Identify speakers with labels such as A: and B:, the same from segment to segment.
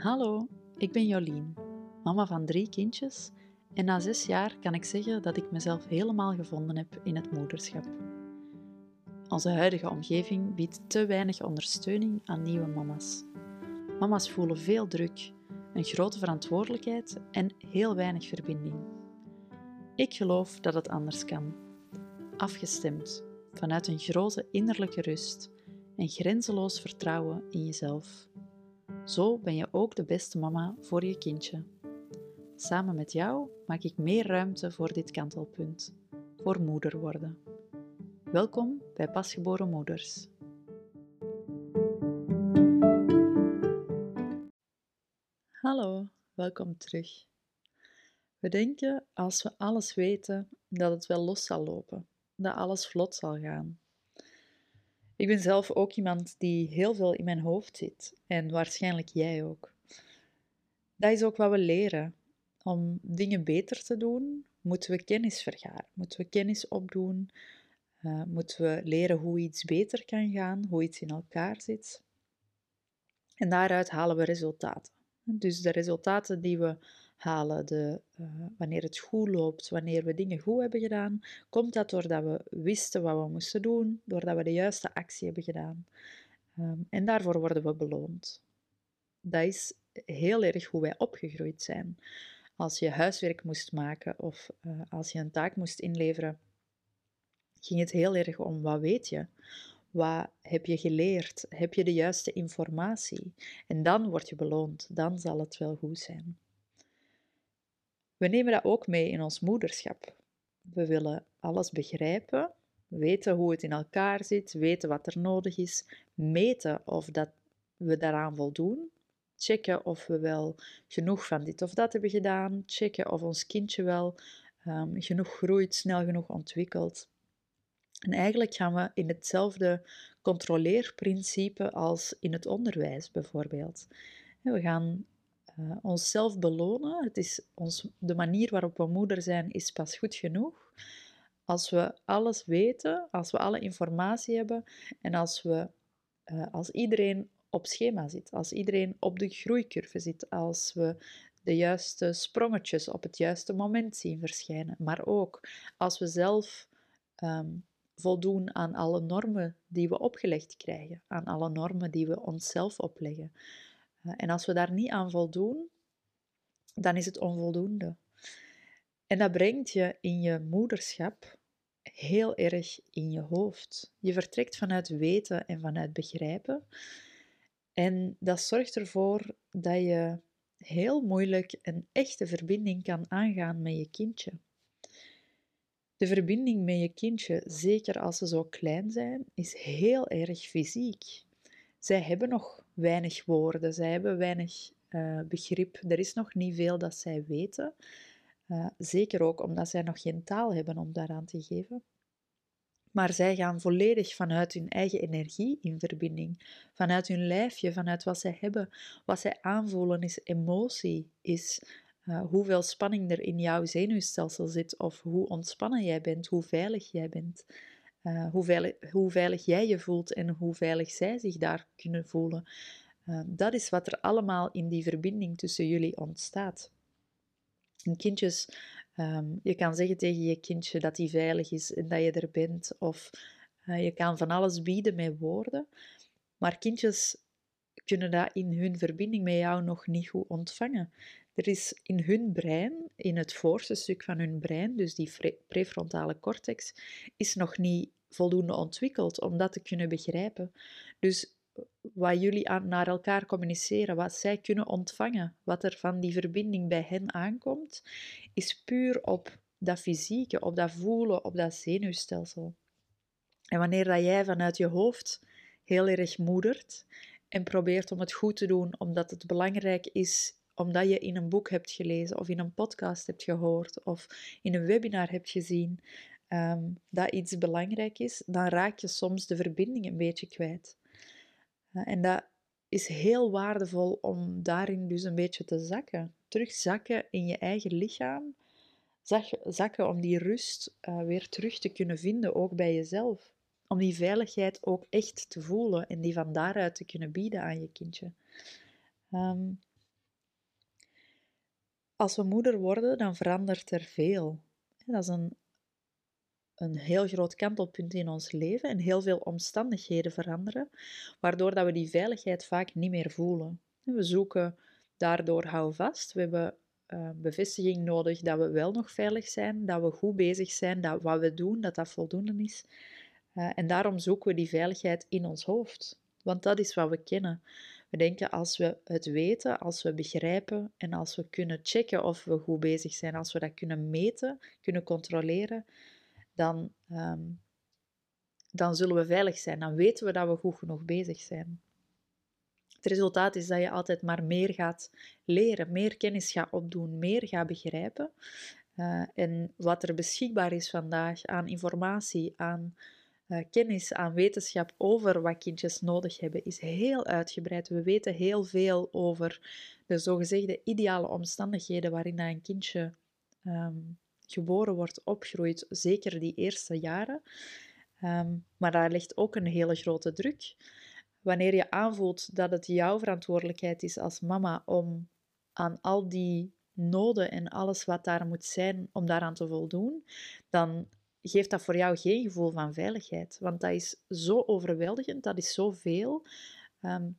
A: Hallo, ik ben Jolien, mama van drie kindjes en na zes jaar kan ik zeggen dat ik mezelf helemaal gevonden heb in het moederschap. Onze huidige omgeving biedt te weinig ondersteuning aan nieuwe mama's. Mama's voelen veel druk, een grote verantwoordelijkheid en heel weinig verbinding. Ik geloof dat het anders kan. Afgestemd, vanuit een grote innerlijke rust en grenzeloos vertrouwen in jezelf. Zo ben je ook de beste mama voor je kindje. Samen met jou maak ik meer ruimte voor dit kantelpunt, voor moeder worden. Welkom bij Pasgeboren Moeders. Hallo, welkom terug. We denken als we alles weten dat het wel los zal lopen, dat alles vlot zal gaan. Ik ben zelf ook iemand die heel veel in mijn hoofd zit en waarschijnlijk jij ook. Dat is ook wat we leren. Om dingen beter te doen, moeten we kennis vergaren, moeten we kennis opdoen, uh, moeten we leren hoe iets beter kan gaan, hoe iets in elkaar zit. En daaruit halen we resultaten. Dus de resultaten die we halen, de, uh, wanneer het goed loopt, wanneer we dingen goed hebben gedaan, komt dat doordat we wisten wat we moesten doen, doordat we de juiste actie hebben gedaan. Um, en daarvoor worden we beloond. Dat is heel erg hoe wij opgegroeid zijn. Als je huiswerk moest maken of uh, als je een taak moest inleveren, ging het heel erg om wat weet je? Wat heb je geleerd? Heb je de juiste informatie? En dan word je beloond, dan zal het wel goed zijn. We nemen dat ook mee in ons moederschap. We willen alles begrijpen, weten hoe het in elkaar zit, weten wat er nodig is, meten of dat we daaraan voldoen, checken of we wel genoeg van dit of dat hebben gedaan, checken of ons kindje wel um, genoeg groeit, snel genoeg ontwikkelt. En eigenlijk gaan we in hetzelfde controleerprincipe als in het onderwijs bijvoorbeeld. We gaan uh, onszelf belonen. Het is ons, de manier waarop we moeder zijn, is pas goed genoeg. Als we alles weten, als we alle informatie hebben en als, we, uh, als iedereen op schema zit, als iedereen op de groeicurve zit, als we de juiste sprongetjes op het juiste moment zien verschijnen, maar ook als we zelf um, voldoen aan alle normen die we opgelegd krijgen, aan alle normen die we onszelf opleggen. En als we daar niet aan voldoen, dan is het onvoldoende. En dat brengt je in je moederschap heel erg in je hoofd. Je vertrekt vanuit weten en vanuit begrijpen. En dat zorgt ervoor dat je heel moeilijk een echte verbinding kan aangaan met je kindje. De verbinding met je kindje, zeker als ze zo klein zijn, is heel erg fysiek. Zij hebben nog weinig woorden, zij hebben weinig uh, begrip. Er is nog niet veel dat zij weten. Uh, zeker ook omdat zij nog geen taal hebben om daaraan te geven. Maar zij gaan volledig vanuit hun eigen energie in verbinding. Vanuit hun lijfje, vanuit wat zij hebben. Wat zij aanvoelen is emotie, is uh, hoeveel spanning er in jouw zenuwstelsel zit, of hoe ontspannen jij bent, hoe veilig jij bent. Uh, hoe, veilig, jij je voelt en hoe veilig zij zich daar kunnen voelen. Uh, dat is wat er allemaal in die verbinding tussen jullie ontstaat. Kindjes, um, je kan zeggen tegen je kindje dat hij veilig is en dat je er bent, of je kan van alles bieden met woorden, maar kindjes kunnen dat in hun verbinding met jou nog niet goed ontvangen. Er is in hun brein, in het voorste stuk van hun brein, dus die prefrontale cortex, is nog niet voldoende ontwikkeld om dat te kunnen begrijpen. Dus wat jullie aan, naar elkaar communiceren, wat zij kunnen ontvangen, wat er van die verbinding bij hen aankomt, is puur op dat fysieke, op dat voelen, op dat zenuwstelsel. En wanneer dat jij vanuit je hoofd heel erg moedert en probeert om het goed te doen, omdat het belangrijk is omdat je in een boek hebt gelezen of in een podcast hebt gehoord of in een webinar hebt gezien um, dat iets belangrijk is, dan raak je soms de verbinding een beetje kwijt. Uh, en dat is heel waardevol om daarin dus een beetje te zakken. Terugzakken in je eigen lichaam. Zakken om die rust uh, weer terug te kunnen vinden, ook bij jezelf. Om die veiligheid ook echt te voelen en die van daaruit te kunnen bieden aan je kindje. Um, als we moeder worden, dan verandert er veel. Dat is een, een heel groot kantelpunt in ons leven en heel veel omstandigheden veranderen, waardoor dat we die veiligheid vaak niet meer voelen. We zoeken daardoor houvast. We hebben uh, bevestiging nodig dat we wel nog veilig zijn, dat we goed bezig zijn, dat wat we doen, dat dat voldoende is. Uh, en daarom zoeken we die veiligheid in ons hoofd, want dat is wat we kennen. We denken als we het weten, als we begrijpen en als we kunnen checken of we goed bezig zijn, als we dat kunnen meten, kunnen controleren, dan, um, dan zullen we veilig zijn. Dan weten we dat we goed genoeg bezig zijn. Het resultaat is dat je altijd maar meer gaat leren, meer kennis gaat opdoen, meer gaat begrijpen. Uh, en wat er beschikbaar is vandaag aan informatie, aan kennis, aan wetenschap over wat kindjes nodig hebben, is heel uitgebreid. We weten heel veel over de zogezegde ideale omstandigheden waarin een kindje um, geboren wordt, opgroeit, zeker die eerste jaren. Um, maar daar ligt ook een hele grote druk wanneer je aanvoelt dat het jouw verantwoordelijkheid is als mama om aan al die noden en alles wat daar moet zijn, om daaraan te voldoen, dan geeft dat voor jou geen gevoel van veiligheid. Want dat is zo overweldigend, dat is zoveel, um,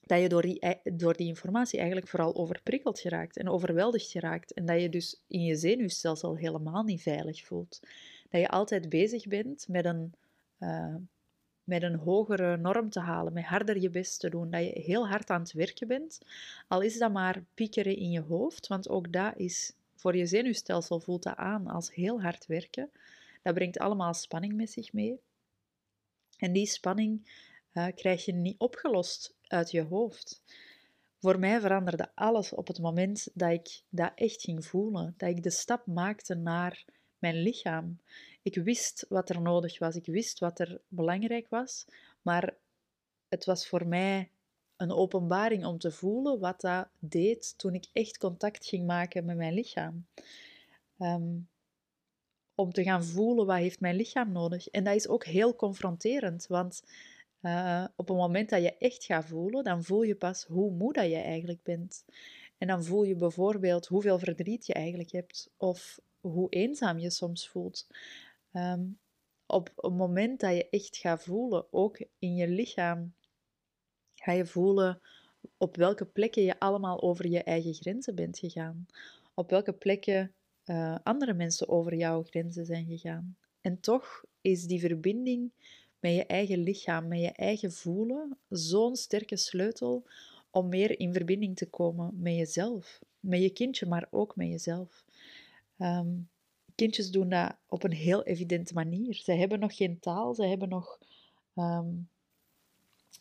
A: dat je door die, door die informatie eigenlijk vooral overprikkeld geraakt en overweldigd geraakt. En dat je dus in je zenuwstelsel helemaal niet veilig voelt. Dat je altijd bezig bent met een... Uh, met een hogere norm te halen, met harder je best te doen, dat je heel hard aan het werken bent, al is dat maar piekeren in je hoofd, want ook dat is voor je zenuwstelsel voelt dat aan als heel hard werken. Dat brengt allemaal spanning met zich mee. En die spanning uh, krijg je niet opgelost uit je hoofd. Voor mij veranderde alles op het moment dat ik dat echt ging voelen, dat ik de stap maakte naar mijn lichaam. Ik wist wat er nodig was, ik wist wat er belangrijk was, maar het was voor mij een openbaring om te voelen wat dat deed toen ik echt contact ging maken met mijn lichaam. Um, om te gaan voelen wat heeft mijn lichaam nodig. En dat is ook heel confronterend, want uh, op het moment dat je echt gaat voelen, dan voel je pas hoe moe dat je eigenlijk bent. En dan voel je bijvoorbeeld hoeveel verdriet je eigenlijk hebt, of hoe eenzaam je soms voelt. Um, op het moment dat je echt gaat voelen, ook in je lichaam, ga je voelen op welke plekken je allemaal over je eigen grenzen bent gegaan. Op welke plekken uh, andere mensen over jouw grenzen zijn gegaan. En toch is die verbinding met je eigen lichaam, met je eigen voelen, zo'n sterke sleutel om meer in verbinding te komen met jezelf. Met je kindje, maar ook met jezelf. Um, kindjes doen dat op een heel evidente manier. Ze hebben nog geen taal, ze hebben nog, um,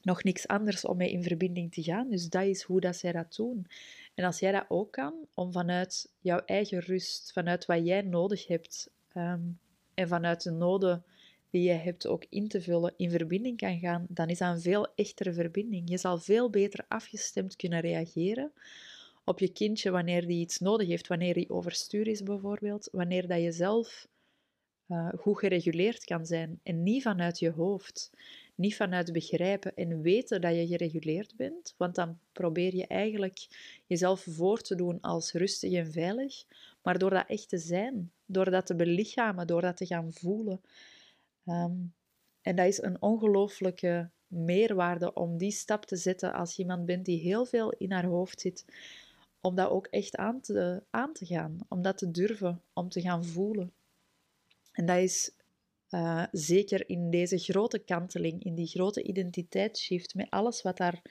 A: nog niks anders om mee in verbinding te gaan. Dus dat is hoe dat zij dat doen. En als jij dat ook kan, om vanuit jouw eigen rust, vanuit wat jij nodig hebt um, en vanuit de noden die je hebt ook in te vullen, in verbinding kan gaan, dan is dat een veel echtere verbinding. Je zal veel beter afgestemd kunnen reageren op je kindje wanneer die iets nodig heeft, wanneer die overstuur is bijvoorbeeld, wanneer dat je zelf uh, goed gereguleerd kan zijn en niet vanuit je hoofd, niet vanuit begrijpen en weten dat je gereguleerd bent, want dan probeer je eigenlijk jezelf voor te doen als rustig en veilig, maar door dat echt te zijn, door dat te belichamen, door dat te gaan voelen. Um, en dat is een ongelooflijke meerwaarde om die stap te zetten als je iemand bent die heel veel in haar hoofd zit, om dat ook echt aan te, aan te gaan, om dat te durven, om te gaan voelen. En dat is uh, zeker in deze grote kanteling, in die grote identiteitsshift, met alles wat daar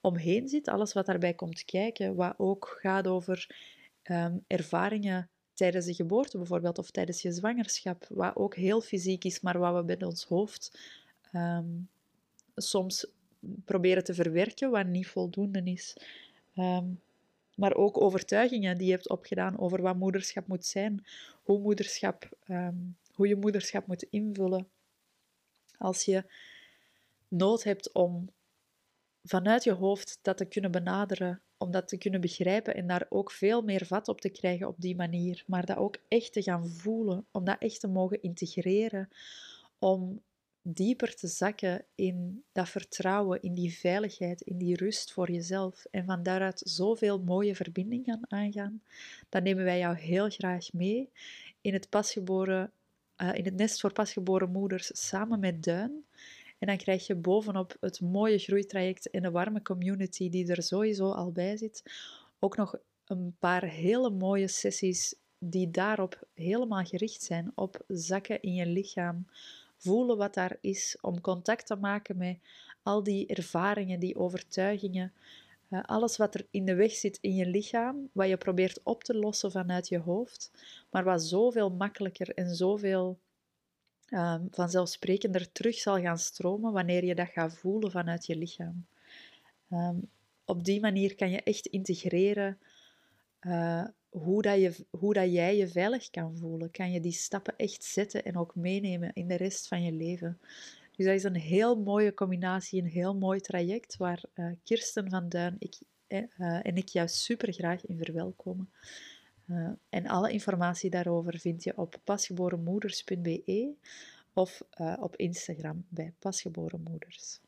A: omheen zit, alles wat daarbij komt kijken, wat ook gaat over um, ervaringen tijdens de geboorte bijvoorbeeld, of tijdens je zwangerschap, wat ook heel fysiek is, maar wat we met ons hoofd um, soms proberen te verwerken, wat niet voldoende is. Um, maar ook overtuigingen die je hebt opgedaan over wat moederschap moet zijn, hoe, moederschap, hoe je moederschap moet invullen. Als je nood hebt om vanuit je hoofd dat te kunnen benaderen, om dat te kunnen begrijpen en daar ook veel meer vat op te krijgen op die manier, maar dat ook echt te gaan voelen, om dat echt te mogen integreren, om dieper te zakken in dat vertrouwen, in die veiligheid, in die rust voor jezelf en van daaruit zoveel mooie verbindingen aangaan, dan nemen wij jou heel graag mee in het, pasgeboren, uh, in het nest voor pasgeboren moeders samen met Duin. En dan krijg je bovenop het mooie groeitraject en de warme community die er sowieso al bij zit, ook nog een paar hele mooie sessies die daarop helemaal gericht zijn, op zakken in je lichaam, voelen wat daar is, om contact te maken met al die ervaringen, die overtuigingen, alles wat er in de weg zit in je lichaam, wat je probeert op te lossen vanuit je hoofd, maar wat zoveel makkelijker en zoveel um, vanzelfsprekender terug zal gaan stromen wanneer je dat gaat voelen vanuit je lichaam. Um, op die manier kan je echt integreren uh, hoe, dat je, hoe dat jij je veilig kan voelen. Kan je die stappen echt zetten en ook meenemen in de rest van je leven. Dus dat is een heel mooie combinatie, een heel mooi traject waar uh, Kirsten van Duin ik, uh, en ik jou super graag in verwelkomen. En alle informatie daarover vind je op pasgeborenmoeders.be of op Instagram bij pasgeborenmoeders.